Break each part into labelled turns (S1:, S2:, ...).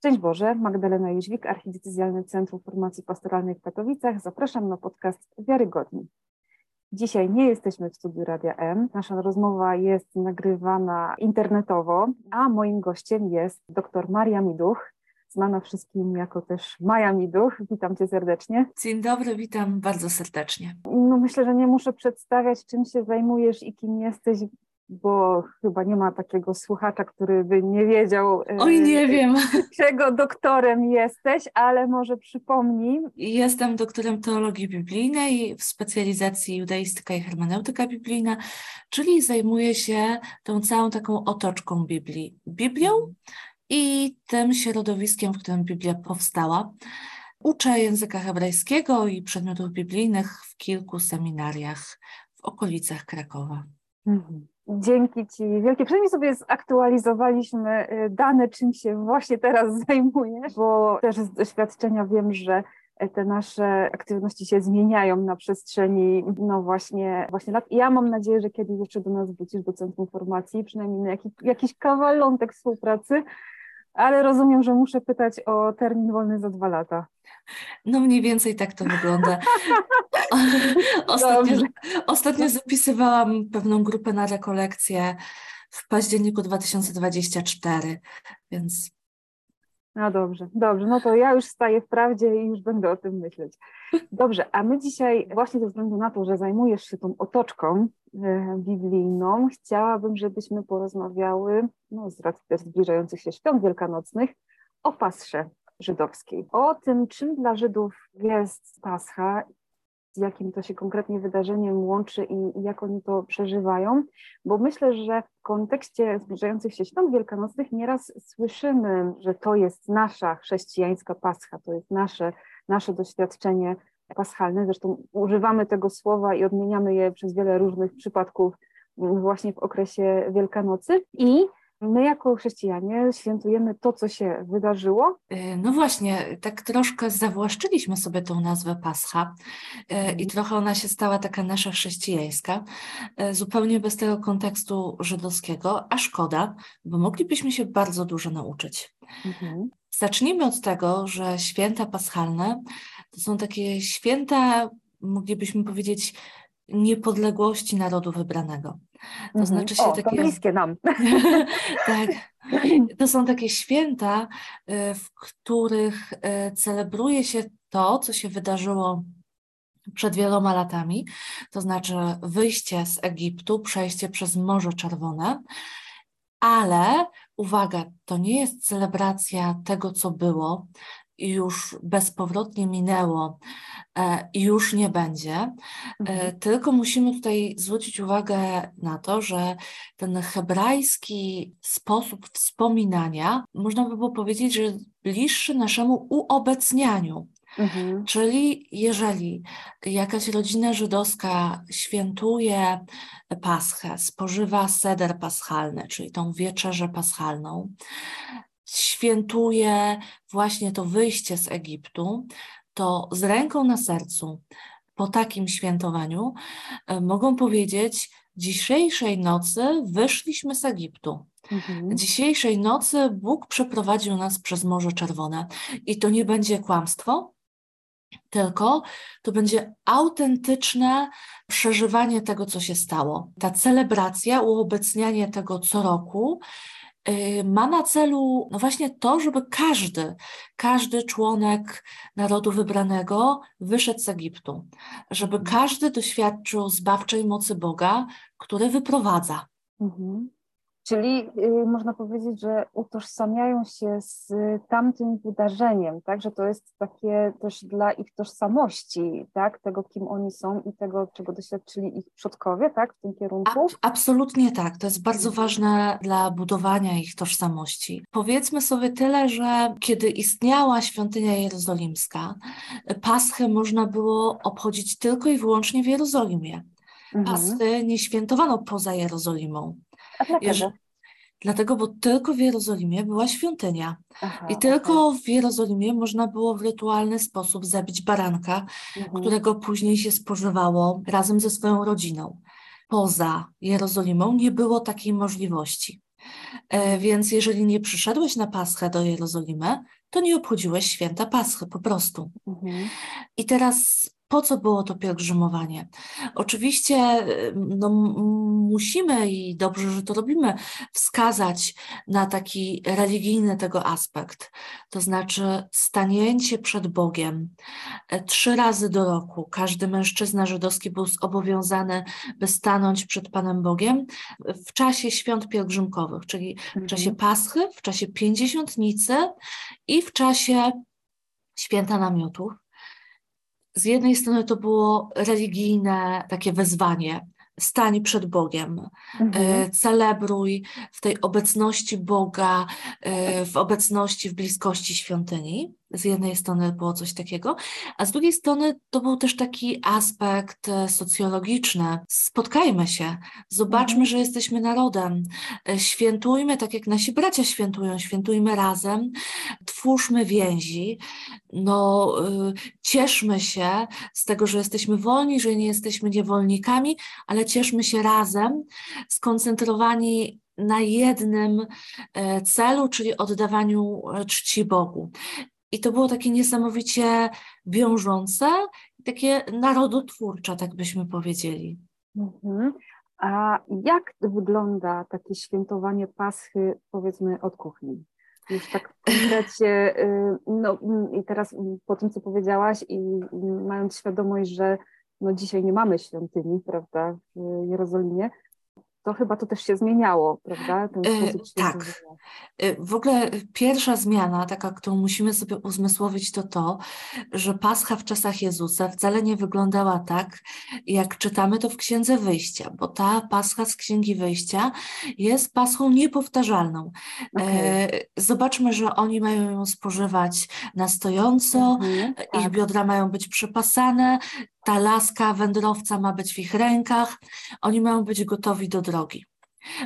S1: Szczęść Boże, Magdalena Jóźwik, Archidiecezjalne Centrum Formacji Pastoralnej w Katowicach. Zapraszam na podcast Wiarygodni. Dzisiaj nie jesteśmy w studiu Radia M. Nasza rozmowa jest nagrywana internetowo, a moim gościem jest dr Maria Miduch, znana wszystkim jako też Maja Miduch. Witam Cię serdecznie.
S2: Dzień dobry, witam bardzo serdecznie.
S1: No myślę, że nie muszę przedstawiać, czym się zajmujesz i kim jesteś, bo chyba nie ma takiego słuchacza, który by nie wiedział.
S2: E, Oj, nie wiem.
S1: Czego doktorem jesteś, ale może przypomnij.
S2: Jestem doktorem teologii biblijnej w specjalizacji judaistyka i hermeneutyka biblijna, czyli zajmuję się tą całą taką otoczką Biblii. Biblią i tym środowiskiem, w którym Biblia powstała. Uczę języka hebrajskiego i przedmiotów biblijnych w kilku seminariach w okolicach Krakowa.
S1: Mhm. Dzięki Ci wielkie. Przynajmniej sobie zaktualizowaliśmy y, dane, czym się właśnie teraz zajmujesz, bo też z doświadczenia wiem, że te nasze aktywności się zmieniają na przestrzeni, no właśnie, właśnie lat. I ja mam nadzieję, że kiedyś jeszcze do nas wrócisz do Centrum Formacji, przynajmniej na jakiś, jakiś kawalątek współpracy, ale rozumiem, że muszę pytać o termin wolny za dwa lata.
S2: No mniej więcej tak to wygląda. Ostatnio, ostatnio zapisywałam pewną grupę na rekolekcję w październiku 2024, więc
S1: no dobrze, dobrze. No to ja już staję w prawdzie i już będę o tym myśleć. Dobrze, a my dzisiaj właśnie ze względu na to, że zajmujesz się tą otoczką e, biblijną, chciałabym, żebyśmy porozmawiały, no z racji też zbliżających się świąt wielkanocnych, o pasrze żydowskiej, o tym, czym dla Żydów jest Pascha z jakim to się konkretnie wydarzeniem łączy i, jak oni to przeżywają, bo myślę, że w kontekście zbliżających się świąt wielkanocnych nieraz słyszymy, że to jest nasza chrześcijańska pascha, to jest nasze, nasze doświadczenie paschalne. Zresztą używamy tego słowa i odmieniamy je przez wiele różnych przypadków właśnie w okresie Wielkanocy. I My jako chrześcijanie świętujemy to, co się wydarzyło.
S2: E, no właśnie, tak troszkę zawłaszczyliśmy sobie tą nazwę Pascha e, i mhm. trochę ona się stała taka nasza chrześcijańska, e, zupełnie bez tego kontekstu żydowskiego, a szkoda, bo moglibyśmy się bardzo dużo nauczyć. Mhm. Zacznijmy od tego, że święta paschalne to są takie święta, moglibyśmy powiedzieć, niepodległości narodu wybranego.
S1: To mhm. znaczy się o, takie. To bliskie nam.
S2: tak. To są takie święta, y, w których y, celebruje się to, co się wydarzyło przed wieloma latami, to znaczy wyjście z Egiptu, przejście przez Morze Czerwone, ale uwaga, to nie jest celebracja tego, co było, już bezpowrotnie minęło e, i już nie będzie, e, mhm. tylko musimy tutaj zwrócić uwagę na to, że ten hebrajski sposób wspominania, można by było powiedzieć, że bliższy naszemu uobecnianiu. Mhm. Czyli jeżeli jakaś rodzina żydowska świętuje Paschę, spożywa seder paschalny, czyli tą wieczerzę paschalną, świętuje właśnie to wyjście z Egiptu, to z ręką na sercu po takim świętowaniu e, mogą powiedzieć: Dzisiejszej nocy wyszliśmy z Egiptu. Mhm. Dzisiejszej nocy Bóg przeprowadził nas przez Morze Czerwone. I to nie będzie kłamstwo, tylko to będzie autentyczne przeżywanie tego, co się stało. Ta celebracja, uobecnianie tego co roku ma na celu no właśnie to, żeby każdy, każdy członek narodu wybranego wyszedł z Egiptu, żeby mhm. każdy doświadczył zbawczej mocy Boga, który wyprowadza. Mhm.
S1: Czyli y, można powiedzieć, że utożsamiają się z tamtym wydarzeniem, tak? Że to jest takie też dla ich tożsamości, tak? Tego, kim oni są i tego, czego doświadczyli ich przodkowie, tak? W tym kierunku?
S2: A, absolutnie tak. To jest bardzo mhm. ważne dla budowania ich tożsamości. Powiedzmy sobie tyle, że kiedy istniała świątynia jerozolimska, Paschę można było obchodzić tylko i wyłącznie w Jerozolimie. Mhm. Paschy nie świętowano poza Jerozolimą.
S1: A dlaczego?
S2: Dlatego, bo tylko w Jerozolimie była świątynia. Aha, I tylko okay. w Jerozolimie można było w rytualny sposób zabić baranka, mhm. którego później się spożywało razem ze swoją rodziną. Poza Jerozolimą nie było takiej możliwości. E, więc jeżeli nie przyszedłeś na Paschę do Jerozolimy, to nie obchodziłeś święta Paschy po prostu. Mhm. I teraz po co było to pielgrzymowanie? Oczywiście no, musimy i dobrze, że to robimy, wskazać na taki religijny tego aspekt, to znaczy stanięcie przed Bogiem e, trzy razy do roku. Każdy mężczyzna żydowski był zobowiązany, by stanąć przed Panem Bogiem w czasie świąt pielgrzymkowych, czyli w czasie mhm. Paschy, w czasie Pięćdziesiątnicy i w czasie święta namiotów z jednej strony to było religijne takie wezwanie, stań przed Bogiem, mhm. E, celebruj w tej obecności Boga, e, w obecności, w bliskości świątyni z jednej strony było coś takiego, a z drugiej strony to był też taki aspekt e, socjologiczny. Spotkajmy się, zobaczmy, mhm. że jesteśmy narodem, e, świętujmy tak jak nasi bracia świętują, świętujmy razem, twórzmy więzi, no, e, cieszmy się z tego, że jesteśmy wolni, że nie jesteśmy niewolnikami, ale cieszmy się razem, skoncentrowani na jednym celu, czyli oddawaniu czci Bogu. I to było takie niesamowicie wiążące, takie narodotwórcze, tak byśmy powiedzieli. Mhm.
S1: A jak wygląda takie świętowanie Paschy, powiedzmy, od kuchni? Już tak w y, no i teraz po tym, co powiedziałaś i mając świadomość, że no dzisiaj nie mamy świątyni, prawda, w Jerozolimie, to chyba to też się zmieniało, prawda?
S2: E, tak. E, w ogóle pierwsza zmiana, taka, którą musimy sobie uzmysłowić, to to, że Pascha w czasach Jezusa wcale nie wyglądała tak, jak czytamy to w Księdze Wyjścia, bo ta Pascha z Księgi Wyjścia jest Paschą niepowtarzalną. E, okay. Zobaczmy, że oni mają ją spożywać na stojąco, mhm, ich tak. biodra mają być przepasane, ta laska wędrowca ma być w ich rękach, oni mają być gotowi do drogi,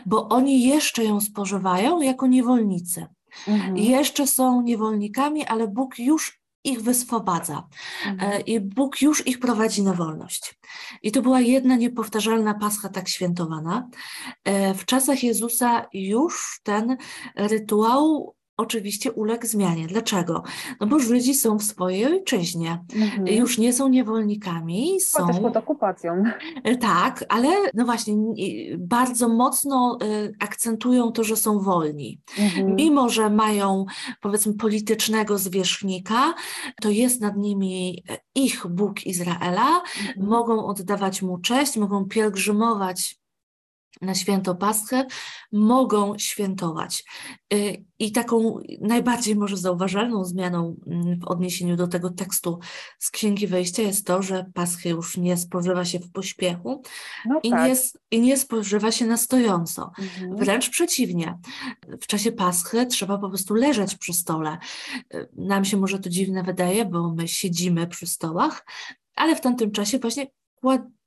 S2: bo oni jeszcze ją spożywają jako niewolnicy. Mhm. Jeszcze są niewolnikami, ale Bóg już ich wyswobadza mhm. E, i Bóg już ich prowadzi na wolność. I to była jedna niepowtarzalna Pascha tak świętowana. E, w czasach Jezusa już ten rytuał oczywiście uległ zmianie. Dlaczego? No bo Żydzi są w swojej ojczyźnie, mhm. już nie są niewolnikami. Są...
S1: Chociaż pod okupacją.
S2: E, tak, ale no właśnie bardzo mocno e, akcentują to, że są wolni. Mhm. Mimo, że mają powiedzmy politycznego zwierzchnika, to jest nad nimi ich Bóg Izraela, mhm. mogą oddawać mu cześć, mogą pielgrzymować na święto Paschę mogą świętować. Y, I taką najbardziej może zauważalną zmianą mm, w odniesieniu do tego tekstu z Księgi Wejścia jest to, że Paschy już nie spożywa się w pośpiechu no i, tak. nie, i nie spożywa się na stojąco. Mhm. Wręcz przeciwnie. W czasie Paschy trzeba po prostu leżeć przy stole. Y, nam się może to dziwne wydaje, bo my siedzimy przy stołach, ale w tamtym czasie właśnie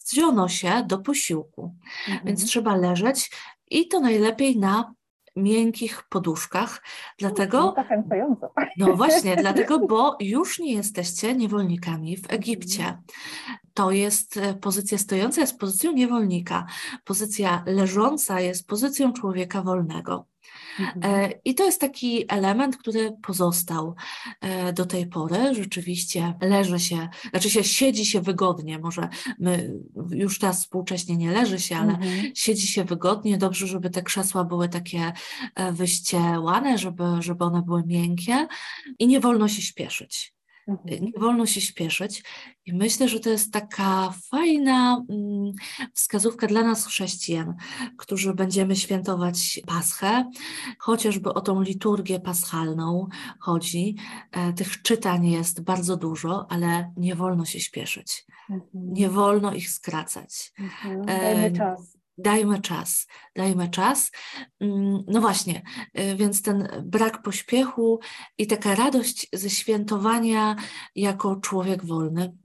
S2: kładziono się do posiłku. Mhm. Więc trzeba leżeć i to najlepiej na miękkich poduszkach. Dlatego. No,
S1: zachęcająco.
S2: No właśnie, dlatego, bo już nie jesteście niewolnikami w Egipcie. Mhm. To jest e, pozycja stojąca, jest pozycją niewolnika. Pozycja leżąca jest pozycją człowieka wolnego. Mhm. E, I to jest taki element, który pozostał e, do tej pory. Rzeczywiście leży się, znaczy się siedzi się wygodnie, może my już teraz współcześnie nie leży się, ale mhm. siedzi się wygodnie. Dobrze, żeby te krzesła były takie e, wyścielane, żeby, żeby one były miękkie i nie wolno się śpieszyć. Mhm. Nie wolno się śpieszyć i myślę, że to jest taka fajna mm, wskazówka dla nas chrześcijan, którzy będziemy świętować Paschę, chociażby o tą liturgię paschalną chodzi. E, tych czytań jest bardzo dużo, ale nie wolno się śpieszyć. Mhm. Nie wolno ich skracać.
S1: Mhm. Dajmy czas
S2: dajmy czas, dajmy czas. Mm, no właśnie, y, więc ten brak pośpiechu i taka radość ze świętowania jako człowiek wolny.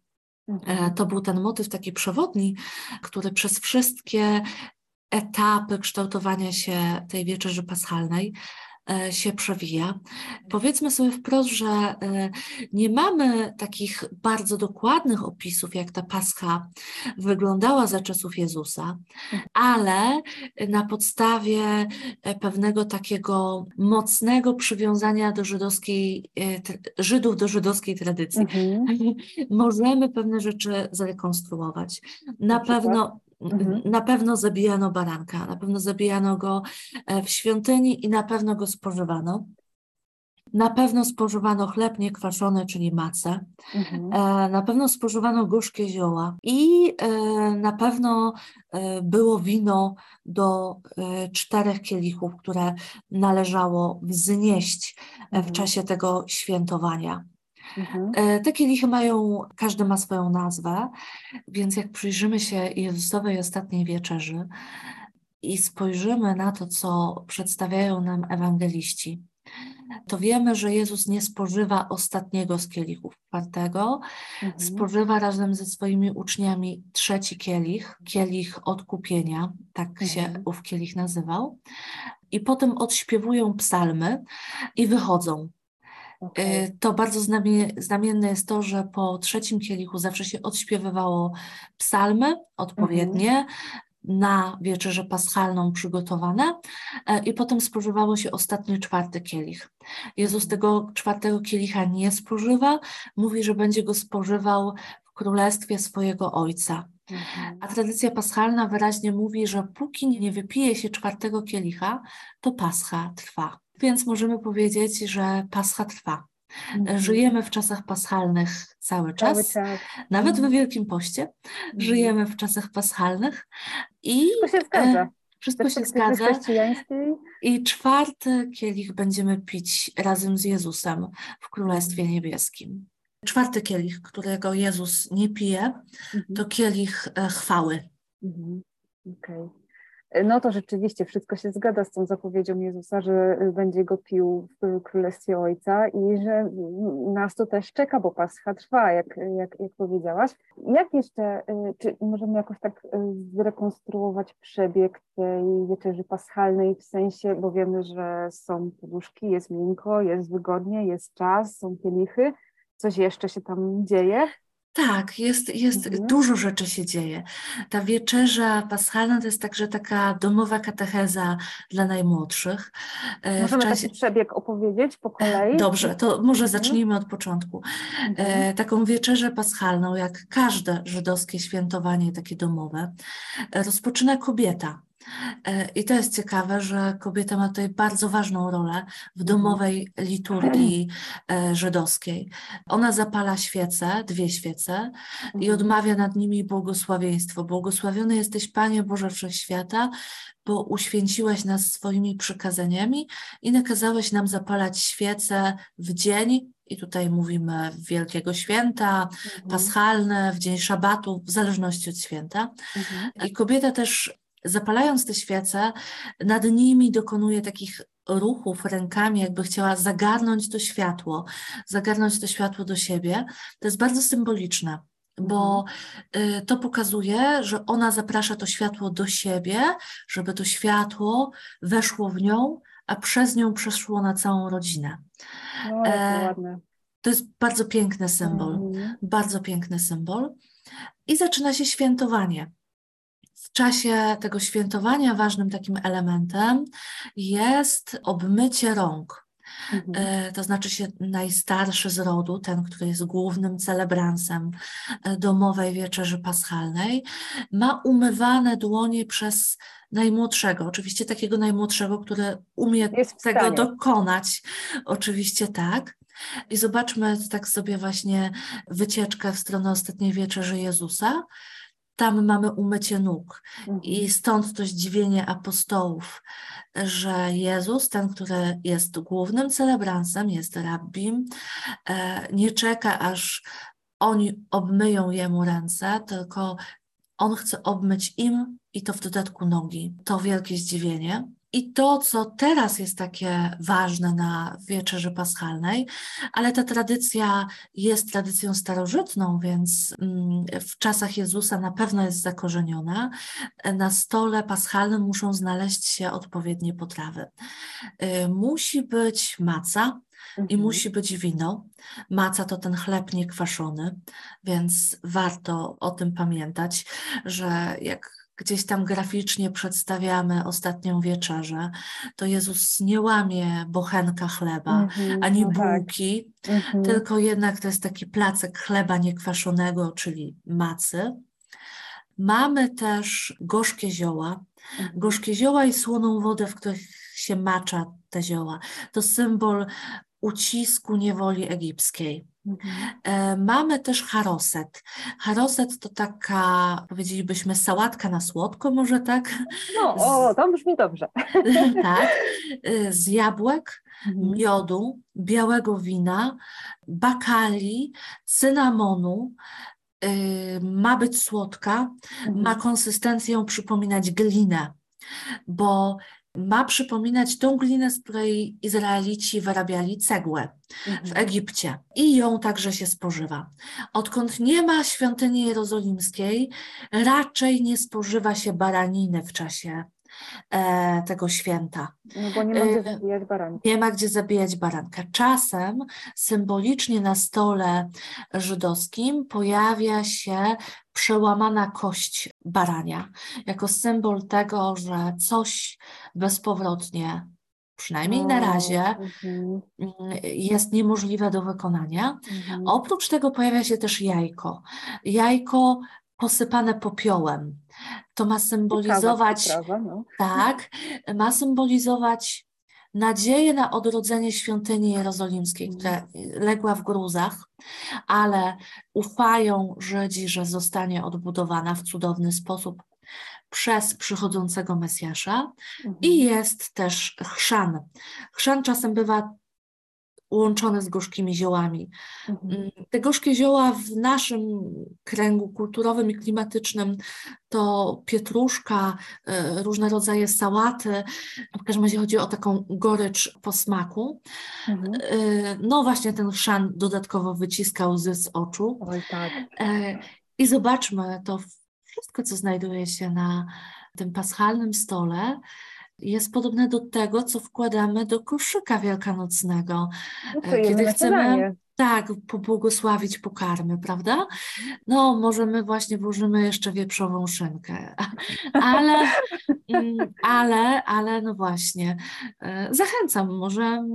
S2: E, mhm. To był ten motyw taki przewodni, który przez wszystkie etapy kształtowania się tej wieczerzy paschalnej się przewija. Powiedzmy sobie wprost, że e, nie mamy takich bardzo dokładnych opisów, jak ta Pascha wyglądała za czasów Jezusa, ale na podstawie pewnego takiego mocnego przywiązania do żydowskiej, Żydów do żydowskiej tradycji, mhm. możemy pewne rzeczy zrekonstruować. Na pewno Mhm. Na pewno zabijano baranka, na pewno zabijano go e, w świątyni i na pewno go spożywano. Na pewno spożywano chleb niekwaszony, czyli macę. Mhm. E, na pewno spożywano gorzkie zioła i e, na pewno było wino do czterech kielichów, które należało wznieść w mhm. czasie tego świętowania. Mhm. E, te kielichy mają, każdy ma swoją nazwę, więc jak przyjrzymy się Jezusowej ostatniej wieczerzy i spojrzymy na to, co przedstawiają nam ewangeliści, to wiemy, że Jezus nie spożywa ostatniego z kielichów, czwartego, mhm. spożywa razem ze swoimi uczniami trzeci kielich, kielich odkupienia, tak mhm. się ów kielich nazywał, i potem odśpiewują psalmy i wychodzą. Okay. To bardzo znamienne jest to, że po trzecim kielichu zawsze się odśpiewywało psalmy odpowiednie, mm -hmm. na wieczerzę paschalną przygotowane e, i potem spożywało się ostatni czwarty kielich. Jezus mhm. tego czwartego kielicha nie spożywa, mówi, że będzie go spożywał w królestwie swojego Ojca. Mhm. A tradycja paschalna wyraźnie mówi, że póki nie wypije się czwartego kielicha, to pascha trwa. Więc możemy powiedzieć, że Pascha trwa. Mhm. Żyjemy w czasach paschalnych cały czas, cały czas. nawet mhm. we Wielkim Poście. Mhm. Żyjemy w czasach paschalnych
S1: i wszystko się zgadza. E,
S2: wszystko się zgadza. I czwarty kielich będziemy pić razem z Jezusem w Królestwie Niebieskim. Czwarty kielich, którego Jezus nie pije, to kielich e, chwały.
S1: Okay. No to rzeczywiście wszystko się zgadza z tą zapowiedzią Jezusa, że będzie go pił w Królestwie Ojca i że nas to też czeka, bo Pascha trwa, jak, jak, jak powiedziałaś. Jak jeszcze, y, czy możemy jakoś tak y, zrekonstruować przebieg tej wieczerzy paschalnej w sensie, bo wiemy, że są poduszki, jest miękko, jest wygodnie, jest czas, są kielichy, coś jeszcze się tam dzieje?
S2: Tak, jest, jest mhm. dużo rzeczy się dzieje. Ta wieczerza paschalna to jest także taka domowa katecheza dla najmłodszych.
S1: E, Możemy czasie... taki przebieg opowiedzieć po kolei?
S2: Dobrze, to może mhm. zacznijmy od początku. Mhm. E, taką wieczerzę paschalną, jak każde żydowskie świętowanie takie domowe, rozpoczyna kobieta. E, I to jest ciekawe, że kobieta ma tutaj bardzo ważną rolę w mhm. domowej liturgii e, żydowskiej. Ona zapala świece, dwie świece i mhm. odmawia nad nimi błogosławieństwo. Błogosławiony jesteś Panie Boże Wszechświata, bo uświęciłeś nas swoimi przykazaniami i nakazałeś nam zapalać świece w dzień i tutaj mówimy Wielkiego Święta, mhm. Paschalne, w dzień Szabatu, w zależności od święta. Mhm. I kobieta też zapalając te świece, nad nimi dokonuje takich ruchów rękami, jakby chciała zagarnąć to światło, zagarnąć to światło do siebie. To jest bardzo symboliczne, bo mhm. y, to pokazuje, że ona zaprasza to światło do siebie, żeby to światło weszło w nią, a przez nią przeszło na całą rodzinę.
S1: O, to, e, ładne.
S2: to jest bardzo piękny symbol, mhm. bardzo piękny symbol. I zaczyna się świętowanie w czasie tego świętowania ważnym takim elementem jest obmycie rąk. Mhm. E, to znaczy się najstarszy z rodu, ten, który jest głównym celebransem e, domowej wieczerzy paschalnej, ma umywane dłonie przez najmłodszego, oczywiście takiego najmłodszego, który umie tego dokonać, oczywiście tak. I zobaczmy tak sobie właśnie wycieczkę w stronę ostatniej wieczerzy Jezusa tam mamy umycie nóg. I mhm. stąd to zdziwienie apostołów, że Jezus, ten, który jest głównym celebransem, jest rabbim, e, nie czeka, aż oni obmyją jemu ręce, tylko on chce obmyć im i to w dodatku nogi. To wielkie zdziwienie. I to, co teraz jest takie ważne na wieczerzy paschalnej, ale ta tradycja jest tradycją starożytną, więc mm, w czasach Jezusa na pewno jest zakorzeniona. Na stole paschalnym muszą znaleźć się odpowiednie potrawy. Y, musi być maca, i mhm. musi być wino. Maca to ten chleb niekwaszony, więc warto o tym pamiętać, że jak gdzieś tam graficznie przedstawiamy ostatnią wieczerzę, to Jezus nie łamie bochenka chleba, mm-hmm, ani no tak. bułki, mm-hmm. tylko jednak to jest taki placek chleba niekwaszonego, czyli macy. Mamy też gorzkie zioła. Mm-hmm. Gorzkie zioła i słoną wodę, w których się macza te zioła. To symbol ucisku niewoli egipskiej. Mhm. E, mamy też haroset. Haroset to taka, powiedzielibyśmy, sałatka na słodko, może tak?
S1: No, o, to brzmi dobrze.
S2: tak, e, z jabłek, mhm. miodu, białego wina, bakali, cynamonu, e, ma być słodka, mhm. ma konsystencję przypominać glinę, bo ma przypominać tą glinę, z której Izraelici wyrabiali cegłę mhm. w Egipcie i ją także się spożywa. Odkąd nie ma świątyni jerozolimskiej, raczej nie spożywa się baraniny w czasie e, tego święta.
S1: No bo nie ma gdzie e, zabijać baranka.
S2: Nie ma gdzie zabijać baranka. Czasem symbolicznie na stole żydowskim pojawia się przełamana kość barania, jako symbol tego, że coś bezpowrotnie, przynajmniej na razie, mhm. jest niemożliwe do wykonania. Mhm. Oprócz tego pojawia się też jajko. Jajko posypane popiołem. To ma symbolizować, no. tak, ma symbolizować nadzieję na odrodzenie świątyni jerozolimskiej, mm. która legła w gruzach, ale ufają Żydzi, że zostanie odbudowana w cudowny sposób przez przychodzącego Mesjasza. Mhm. I jest też chrzan. Chrzan czasem bywa łączone z gorzkimi ziołami. Mhm. Mm, te gorzkie zioła w naszym kręgu kulturowym i klimatycznym to pietruszka, e, różne rodzaje sałaty. W każdym razie chodzi o taką gorycz po smaku. Mhm. E, no właśnie ten chrzan dodatkowo wyciska łzy z oczu.
S1: Oj, tak.
S2: E, I zobaczmy to wszystko, co znajduje się na tym paschalnym stole, jest podobne do tego, co wkładamy do koszyka wielkanocnego,
S1: no kiedy chcemy
S2: tak, pobłogosławić pokarmy, prawda? No, może my właśnie włożymy jeszcze wieprzową szynkę, ale, ale, ale no właśnie, e, zachęcam, może,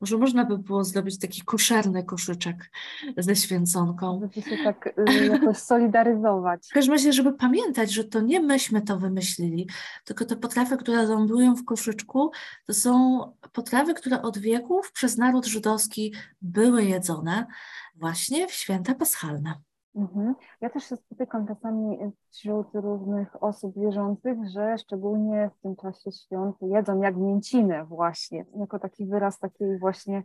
S2: może można by było zrobić taki koszerny koszyczek ze święconką.
S1: Żeby się tak y, jakoś solidaryzować.
S2: W każdym razie, żeby pamiętać, że to nie myśmy to wymyślili, tylko te potrawy, które lądują w koszyczku, to są potrawy, które od wieków przez naród żydowski były jedzone jedzone właśnie w święta paschalne.
S1: Mhm. Ja też się spotykam czasami wśród różnych osób wierzących, że szczególnie w tym czasie świąt jedzą jak mięcinę właśnie, jako taki wyraz takiej właśnie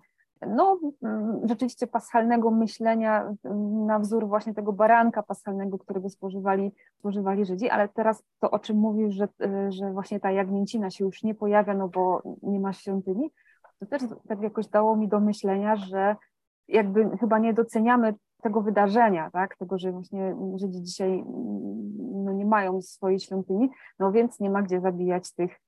S1: no, mm, rzeczywiście paschalnego myślenia mm, na wzór właśnie tego baranka paschalnego, którego spożywali, spożywali Żydzi, ale teraz to, o czym mówisz, że, y, że właśnie ta jagnięcina się już nie pojawia, no bo nie ma świątyni, to też tak jakoś dało mi do myślenia, że jakby chyba nie doceniamy tego wydarzenia, tak? tego, że właśnie Żydzi dzisiaj no, nie mają swojej świątyni, no więc nie ma gdzie zabijać tych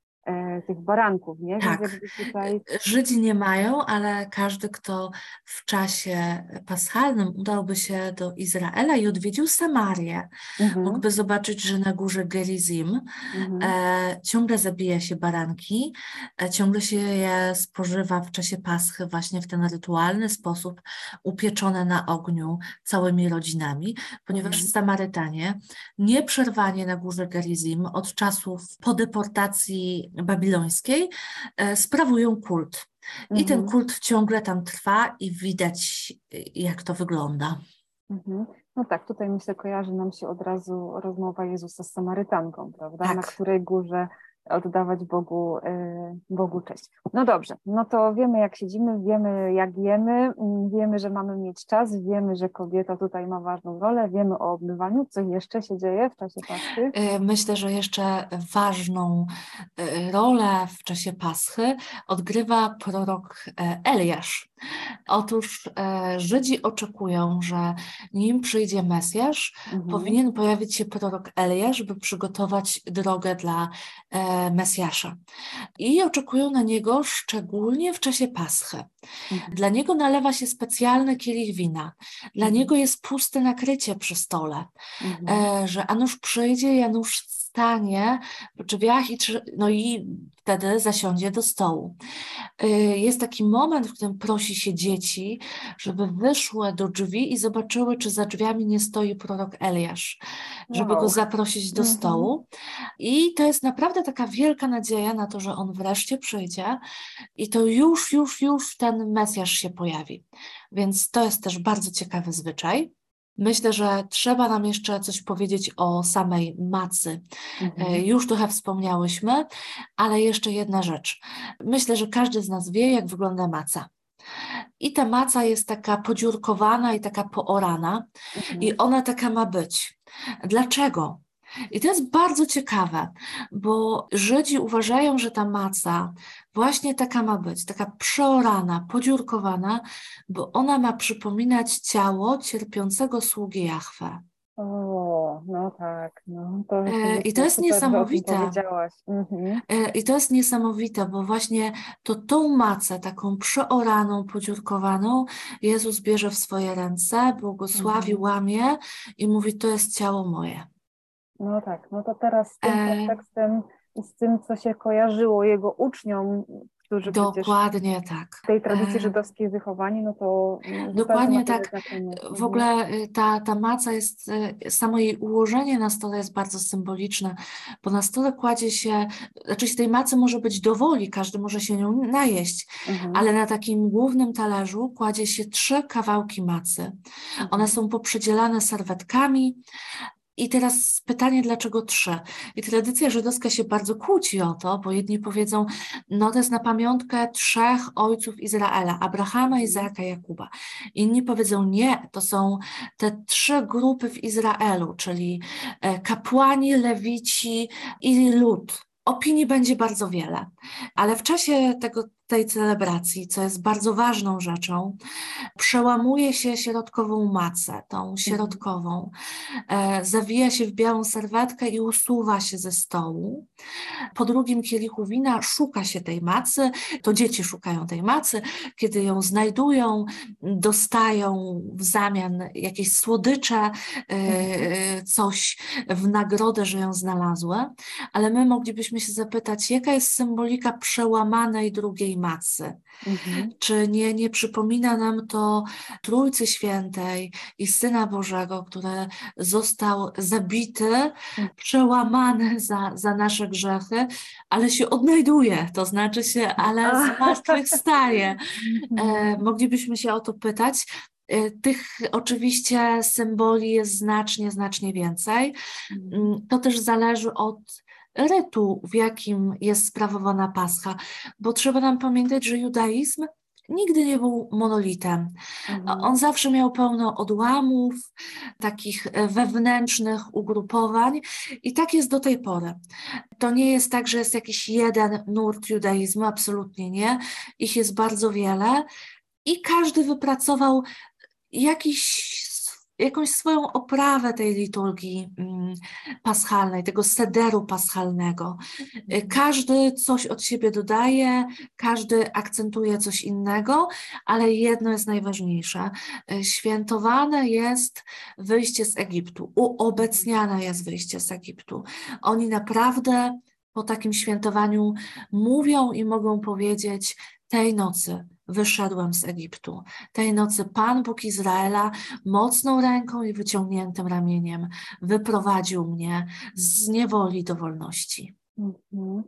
S1: tych baranków, nie?
S2: Tak. Tutaj... Żydzi nie mają, ale każdy, kto w czasie paschalnym udałby się do Izraela i odwiedził Samarię, mhm. mógłby zobaczyć, że na górze Gerizim mhm. e, ciągle zabija się baranki, e, ciągle się je spożywa w czasie paschy właśnie w ten rytualny sposób, upieczone na ogniu całymi rodzinami, ponieważ mhm. Samarytanie nieprzerwanie na górze Gerizim od czasów po deportacji babilońskiej e, sprawują kult. I ten mhm. kult ciągle tam trwa i widać, jak to wygląda.
S1: Mhm. No tak, tutaj myślę, kojarzy nam się od razu rozmowa Jezusa z Samarytanką, prawda? Tak. Na której górze oddawać Bogu, e, Bogu cześć. No dobrze, no to wiemy jak siedzimy, wiemy jak jemy, mm, wiemy, że mamy mieć czas, wiemy, że kobieta tutaj ma ważną rolę, wiemy o obmywaniu, co jeszcze się dzieje w czasie Paschy?
S2: E, myślę, że jeszcze ważną e, rolę w czasie Paschy odgrywa prorok Eliasz. Otóż Żydzi oczekują, że nim przyjdzie Mesjasz, mhm. powinien pojawić się prorok Eliasz, by przygotować drogę dla Mesjasza. I oczekują na niego szczególnie w czasie Paschy. Mhm. Dla niego nalewa się specjalny kielich wina. Dla mhm. niego jest puste nakrycie przy stole, mhm. E, że Anusz przyjdzie, Janusz stanie w drzwiach i, no i wtedy zasiądzie do stołu. Y, jest taki moment, w którym prosi się dzieci, żeby wyszły do drzwi i zobaczyły, czy za drzwiami nie stoi prorok Eliasz, żeby wow. go zaprosić do mhm. stołu. I to jest naprawdę taka wielka nadzieja na to, że on wreszcie przyjdzie i to już, już, już ten Mesjasz się pojawi. Więc to jest też bardzo ciekawy zwyczaj. Myślę, że trzeba nam jeszcze coś powiedzieć o samej macy. Mhm. E, już trochę wspomniałyśmy, ale jeszcze jedna rzecz. Myślę, że każdy z nas wie, jak wygląda maca. I ta maca jest taka podziurkowana i taka poorana, mhm. i ona taka ma być. Dlaczego? I to jest bardzo ciekawe, bo Żydzi uważają, że ta maca właśnie taka ma być, taka przeorana, podziurkowana, bo ona ma przypominać ciało cierpiącego sługi Jahwe.
S1: O, no tak, no to
S2: e, I to jest niesamowite. Mhm. E, I to jest niesamowite, bo właśnie to tą macę, taką przeoraną, podziurkowaną, Jezus bierze w swoje ręce, błogosławi, mhm. łamie i mówi: To jest ciało moje.
S1: No tak, no to teraz z tym e... kontekstem i z tym, co się kojarzyło jego uczniom, którzy
S2: Dokładnie tak.
S1: w tej tradycji e, żydowskiej wychowani, no to
S2: Dokładnie tak. W ogóle y, ta, ta maca jest, y, samo jej ułożenie na stole jest bardzo symboliczne, bo na stole kładzie się, znaczy z tej macy może być dowoli, każdy może się nią najeść, mhm. ale na takim głównym talerzu kładzie się trzy kawałki macy. Mhm. One są poprzydzielane serwetkami, i teraz pytanie, dlaczego trzy? I tradycja żydowska się bardzo kłóci o to, bo jedni powiedzą, no to jest na pamiątkę trzech ojców Izraela, Abrahama, Izaaka, Jakuba. Inni powiedzą, nie, to są te trzy grupy w Izraelu, czyli e, kapłani, lewici i lud opinii będzie bardzo wiele, ale w czasie tego, tej celebracji, co jest bardzo ważną rzeczą, przełamuje się środkową macę, tą mhm. środkową, e, zawija się w białą serwetkę i usuwa się ze stołu. Po drugim kielichu wina szuka się tej macy, to dzieci szukają tej macy, kiedy ją znajdują, dostają w zamian jakieś słodycze, e, mhm. coś w nagrodę, że ją znalazły, ale my moglibyśmy się zapytać, jaka jest symbolika przełamanej drugiej macy. Mhm. Czy nie, nie przypomina nam to Trójcy Świętej i Syna Bożego, który został zabity, mhm. przełamany za, za nasze grzechy, ale się odnajduje, to znaczy się, ale zmartwychwstaje. Mhm. E, moglibyśmy się o to pytać. E, tych oczywiście symboli jest znacznie, znacznie więcej. Mhm. Mm, to też zależy od rytu, w jakim jest sprawowana Pascha, bo trzeba nam pamiętać, że judaizm nigdy nie był monolitem. Mhm. On zawsze miał pełno odłamów, takich e, wewnętrznych ugrupowań i tak jest do tej pory. To nie jest tak, że jest jakiś jeden nurt judaizmu, absolutnie nie. Ich jest bardzo wiele i każdy wypracował jakiś jakąś swoją oprawę tej liturgii mm, paschalnej, tego sederu paschalnego. Mhm. Każdy coś od siebie dodaje, każdy akcentuje coś innego, ale jedno jest najważniejsze. Świętowane jest wyjście z Egiptu, uobecniane jest wyjście z Egiptu. Oni naprawdę po takim świętowaniu mówią i mogą powiedzieć tej nocy wyszedłem z Egiptu. Tej nocy Pan Bóg Izraela mocną ręką i wyciągniętym ramieniem wyprowadził mnie z niewoli do wolności. Mhm.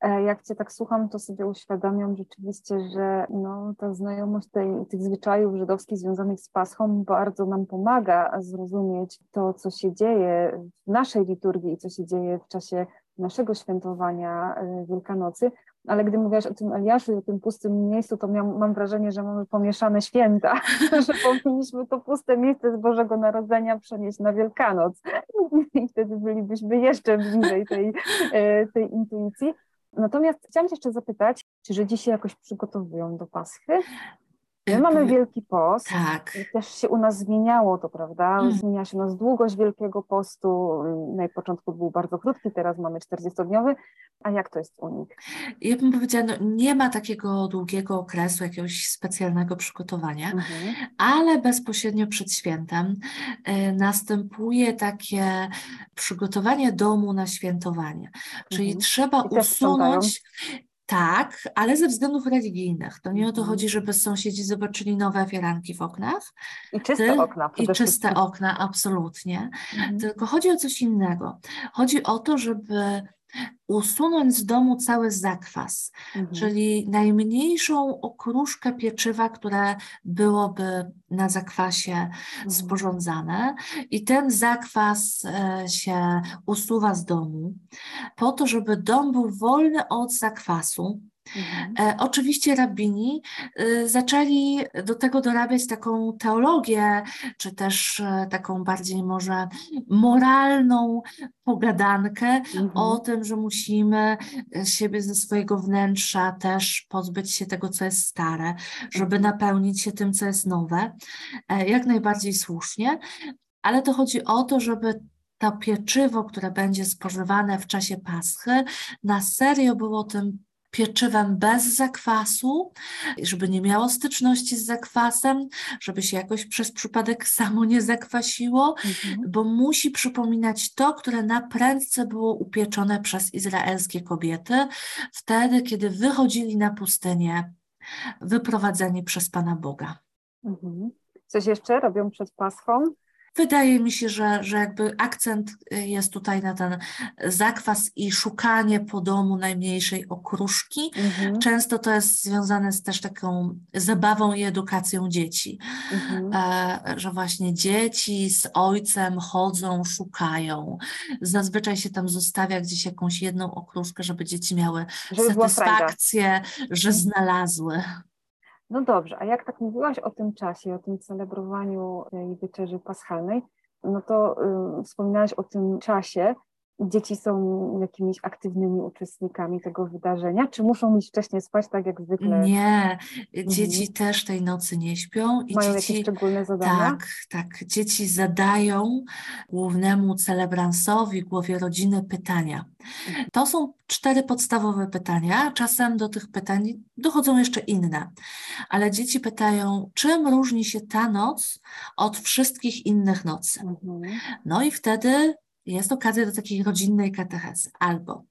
S1: E, jak Cię tak słucham, to sobie uświadamiam rzeczywiście, że no, ta znajomość tej, tych zwyczajów żydowskich związanych z Paschą bardzo nam pomaga zrozumieć to, co się dzieje w naszej liturgii i co się dzieje w czasie naszego świętowania Wielkanocy, ale gdy mówiłaś o tym Eliaszu i o tym pustym miejscu, to miał, mam wrażenie, że mamy pomieszane święta, że powinniśmy to puste miejsce z Bożego Narodzenia przenieść na Wielkanoc i wtedy bylibyśmy jeszcze bliżej tej, tej intuicji. Natomiast chciałam Cię jeszcze zapytać, czy Żydzi się jakoś przygotowują do Paschy? My mamy Wielki Post.
S2: Tak.
S1: I też się u nas zmieniało to, prawda? Mm. Zmienia się u nas długość Wielkiego Postu. Na początku był bardzo krótki, teraz mamy 40-dniowy. A jak to jest u nich?
S2: Ja bym powiedziała, no, nie ma takiego długiego okresu, jakiegoś specjalnego przygotowania, mhm. ale bezpośrednio przed świętem y, następuje takie przygotowanie domu na świętowanie. Czyli mhm. trzeba usunąć tak, ale ze względów religijnych. To nie o to mhm. chodzi, żeby sąsiedzi zobaczyli nowe firanki w oknach.
S1: I czyste ty, okna.
S2: I czyste okna, absolutnie. Mhm. Tylko chodzi o coś innego. Chodzi o to, żeby usunąć z domu cały zakwas, mhm. czyli najmniejszą okruszkę pieczywa, które byłoby na zakwasie mhm. sporządzane i ten zakwas e, się usuwa z domu po to, żeby dom był wolny od zakwasu, Mhm. E, oczywiście rabini y, zaczęli do tego dorabiać taką teologię, czy też e, taką bardziej może moralną pogadankę mhm. o tym, że musimy siebie ze swojego wnętrza też pozbyć się tego, co jest stare, żeby mhm. napełnić się tym, co jest nowe. E, jak najbardziej słusznie, ale to chodzi o to, żeby to pieczywo, które będzie spożywane w czasie Paschy, na serio było tym pieczywem bez zakwasu, żeby nie miało styczności z zakwasem, żeby się jakoś przez przypadek samo nie zakwasiło, mhm. bo musi przypominać to, które na prędce było upieczone przez izraelskie kobiety, wtedy, kiedy wychodzili na pustynię, wyprowadzeni przez Pana Boga.
S1: Mhm. Coś jeszcze robią przed Paschą?
S2: Wydaje mi się, że, że jakby akcent y, jest tutaj na ten zakwas i szukanie po domu najmniejszej okruszki. Mhm. Często to jest związane z też taką zabawą i edukacją dzieci, mhm. e, że właśnie dzieci z ojcem chodzą, szukają. Zazwyczaj się tam zostawia gdzieś jakąś jedną okruszkę, żeby dzieci miały żeby satysfakcję, że znalazły.
S1: No dobrze, a jak tak mówiłaś o tym czasie, o tym celebrowaniu tej wieczerzy paschalnej, no to y, wspominałaś o tym czasie, dzieci są jakimiś aktywnymi uczestnikami tego wydarzenia? Czy muszą mieć wcześniej spać, tak jak zwykle?
S2: Nie, dzieci mhm. też tej nocy nie śpią.
S1: I Mają
S2: dzieci,
S1: jakieś szczególne zadania?
S2: Tak, tak. Dzieci zadają głównemu celebransowi, głowie rodziny pytania. To są cztery podstawowe pytania. Czasem do tych pytań dochodzą jeszcze inne. Ale dzieci pytają, czym różni się ta noc od wszystkich innych nocy? Mhm. No i wtedy jest okazja do takiej rodzinnej katechezy. Albo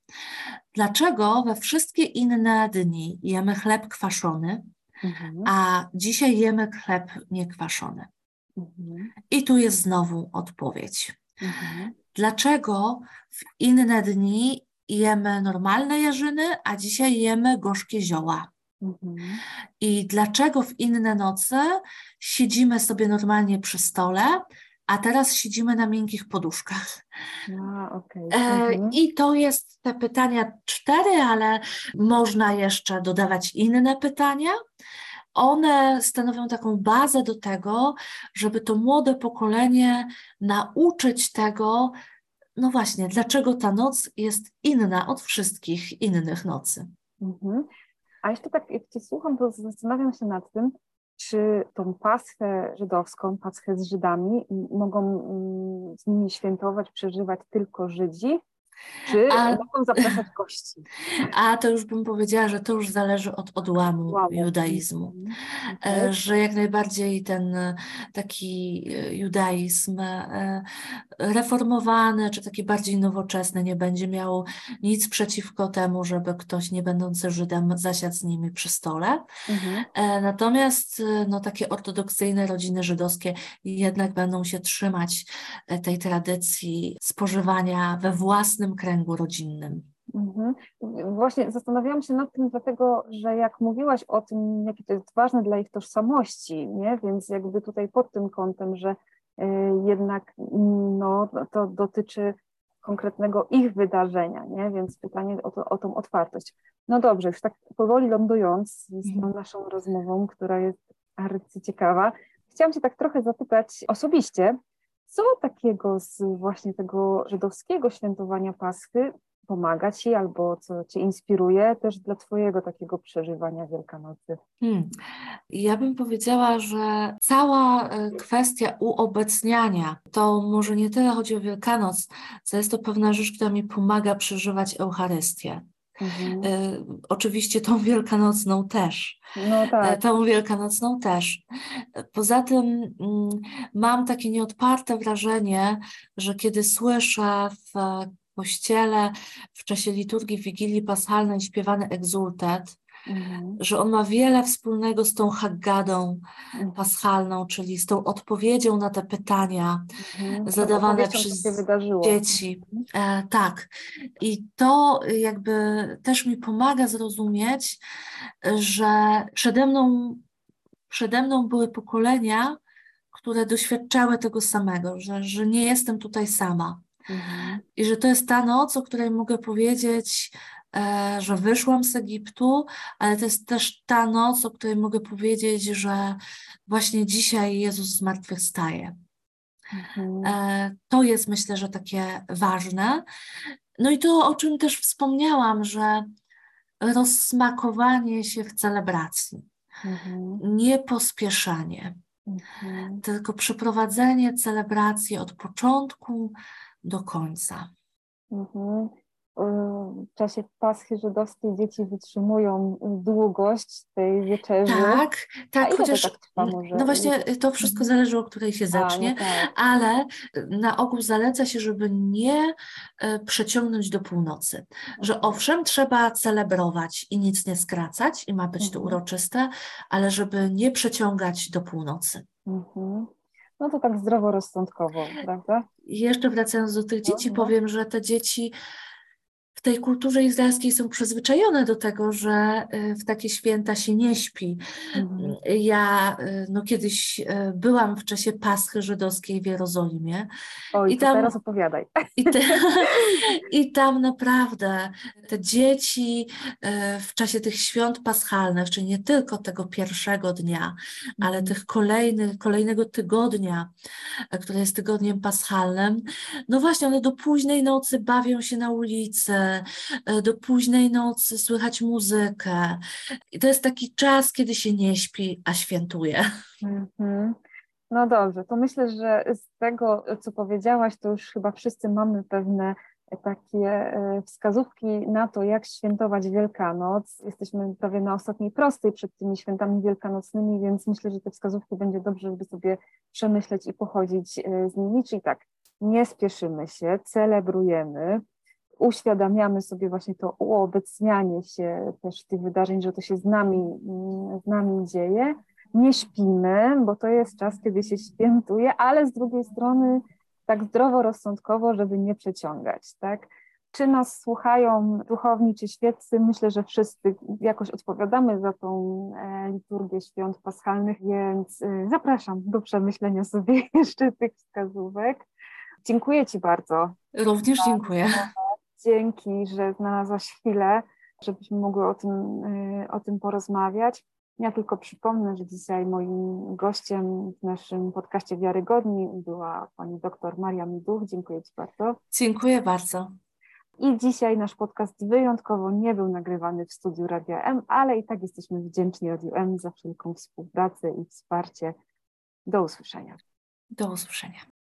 S2: dlaczego we wszystkie inne dni jemy chleb kwaszony, mhm. a dzisiaj jemy chleb niekwaszony? Mhm. I tu jest znowu odpowiedź. Mhm. Dlaczego w inne dni jemy normalne jarzyny, a dzisiaj jemy gorzkie zioła? Mhm. I dlaczego w inne noce siedzimy sobie normalnie przy stole, a teraz siedzimy na miękkich poduszkach.
S1: A, okay.
S2: mhm. I to jest te pytania cztery, ale można jeszcze dodawać inne pytania. One stanowią taką bazę do tego, żeby to młode pokolenie nauczyć tego, no właśnie, dlaczego ta noc jest inna od wszystkich innych nocy. Mhm.
S1: A jeszcze tak, jak Cię słucham, to zastanawiam się nad tym, czy tą Paschę żydowską, Paschę z Żydami mogą z nimi świętować, przeżywać tylko Żydzi, czy a, mogą zapraszać gości?
S2: A to już bym powiedziała, że to już zależy od odłamu wow. judaizmu. E, że jak najbardziej ten e, taki e, judaizm reformowany, czy taki bardziej nowoczesny nie będzie miał nic przeciwko temu, żeby ktoś nie będący Żydem zasiadł z nimi przy stole. Mhm. Natomiast no, takie ortodoksyjne rodziny żydowskie jednak będą się trzymać tej tradycji spożywania we własnym własnym kręgu rodzinnym.
S1: Mhm. Właśnie zastanawiałam się nad tym, dlatego że jak mówiłaś o tym, jakie to jest ważne dla ich tożsamości, nie? więc jakby tutaj pod tym kątem, że y, jednak no, to dotyczy konkretnego ich wydarzenia, nie? Więc pytanie o, to, o tą otwartość. No dobrze, już tak powoli lądując z tą mhm. naszą rozmową, która jest arcyciekawa, chciałam Cię tak trochę zapytać osobiście, co takiego z właśnie tego żydowskiego świętowania Paschy pomaga Ci albo co Cię inspiruje też dla Twojego takiego przeżywania Wielkanocy? Hmm.
S2: Ja bym powiedziała, że cała e, kwestia uobecniania, to może nie tyle chodzi o Wielkanoc, co jest to pewna rzecz, która mi pomaga przeżywać Eucharystię. Mhm. Y, oczywiście tą wielkanocną też. No tak. Tą wielkanocną też. Poza tym y, mam takie nieodparte wrażenie, że kiedy słyszę w kościele w czasie liturgii Wigilii Paschalnej śpiewany egzultat, mhm. że on ma wiele wspólnego z tą Haggadą mhm. paschalną, czyli z tą odpowiedzią na te pytania mhm. zadawane przez dzieci. Mhm. E, tak. I to jakby też mi pomaga zrozumieć, że przede mną, przede mną były pokolenia, które doświadczały tego samego, że, że nie jestem tutaj sama. Mhm. I że to jest ta noc, o której mogę powiedzieć, że wyszłam z Egiptu, ale to jest też ta noc, o której mogę powiedzieć, że właśnie dzisiaj Jezus zmartwychwstaje. Mhm. E, to jest myślę, że takie ważne. No i to, o czym też wspomniałam, że rozsmakowanie się w celebracji, mhm. nie pospieszanie, mhm. tylko przeprowadzenie celebracji od początku do końca. Mhm.
S1: W czasie Paschy żydowskiej dzieci wytrzymują długość tej wieczerzy.
S2: Tak, tak, chociaż tak no właśnie to wszystko mhm. zależy, o której się zacznie, A, no tak. ale na ogół zaleca się, żeby nie przeciągnąć do północy. Że mhm. owszem, trzeba celebrować i nic nie skracać i ma być mhm. to uroczyste, ale żeby nie przeciągać do północy. Mhm.
S1: No to tak zdroworozsądkowo, prawda?
S2: Jeszcze wracając do tych dzieci, no. powiem, że te dzieci w tej kulturze izraelskiej są przyzwyczajone do tego, że y, w takie święta się nie śpi. Mhm. Ja y, no, kiedyś y, byłam w czasie Paschy żydowskiej w Jerozolimie.
S1: Oj, i tam, teraz opowiadaj.
S2: I, te, I tam naprawdę te dzieci w czasie tych świąt paschalnych, czyli nie tylko tego pierwszego dnia, ale mhm. tych kolejnych, kolejnego tygodnia, które jest tygodniem paschalnym, no właśnie one do późnej nocy bawią się na ulicy, do późnej nocy słychać muzykę. I to jest taki czas, kiedy się nie śpi, a świętuje. Mm-hmm.
S1: No dobrze, to myślę, że z tego, co powiedziałaś, to już chyba wszyscy mamy pewne takie e, wskazówki na to, jak świętować Wielkanoc. Jesteśmy prawie na ostatniej prostej przed tymi świętami wielkanocnymi, więc myślę, że te wskazówki będzie dobrze, żeby sobie przemyśleć i pochodzić e, z nimi. Czyli tak, nie spieszymy się, celebrujemy, uświadamiamy sobie właśnie to uobecnianie się też tych wydarzeń, że to się z nami, z nami dzieje. Nie śpimy, bo to jest czas, kiedy się świętuje, ale z drugiej strony tak zdroworozsądkowo, żeby nie przeciągać, tak? Czy nas słuchają duchowni czy świeccy? Myślę, że wszyscy jakoś odpowiadamy za tą e, liturgię świąt paschalnych, więc e, zapraszam do przemyślenia sobie jeszcze tych wskazówek. Dziękuję Ci bardzo.
S2: Również dziękuję.
S1: Dzięki, że znalazłaś chwilę, żebyśmy mogły o tym, y, o tym porozmawiać. Ja tylko przypomnę, że dzisiaj moim gościem w naszym podcaście Wiarygodni była pani doktor Maria Miduch. Dziękuję Ci bardzo.
S2: Dziękuję bardzo.
S1: I dzisiaj nasz podcast wyjątkowo nie był nagrywany w studiu Radia M, ale i tak jesteśmy wdzięczni Radiu M za wszelką współpracę i wsparcie. Do usłyszenia.
S2: Do usłyszenia.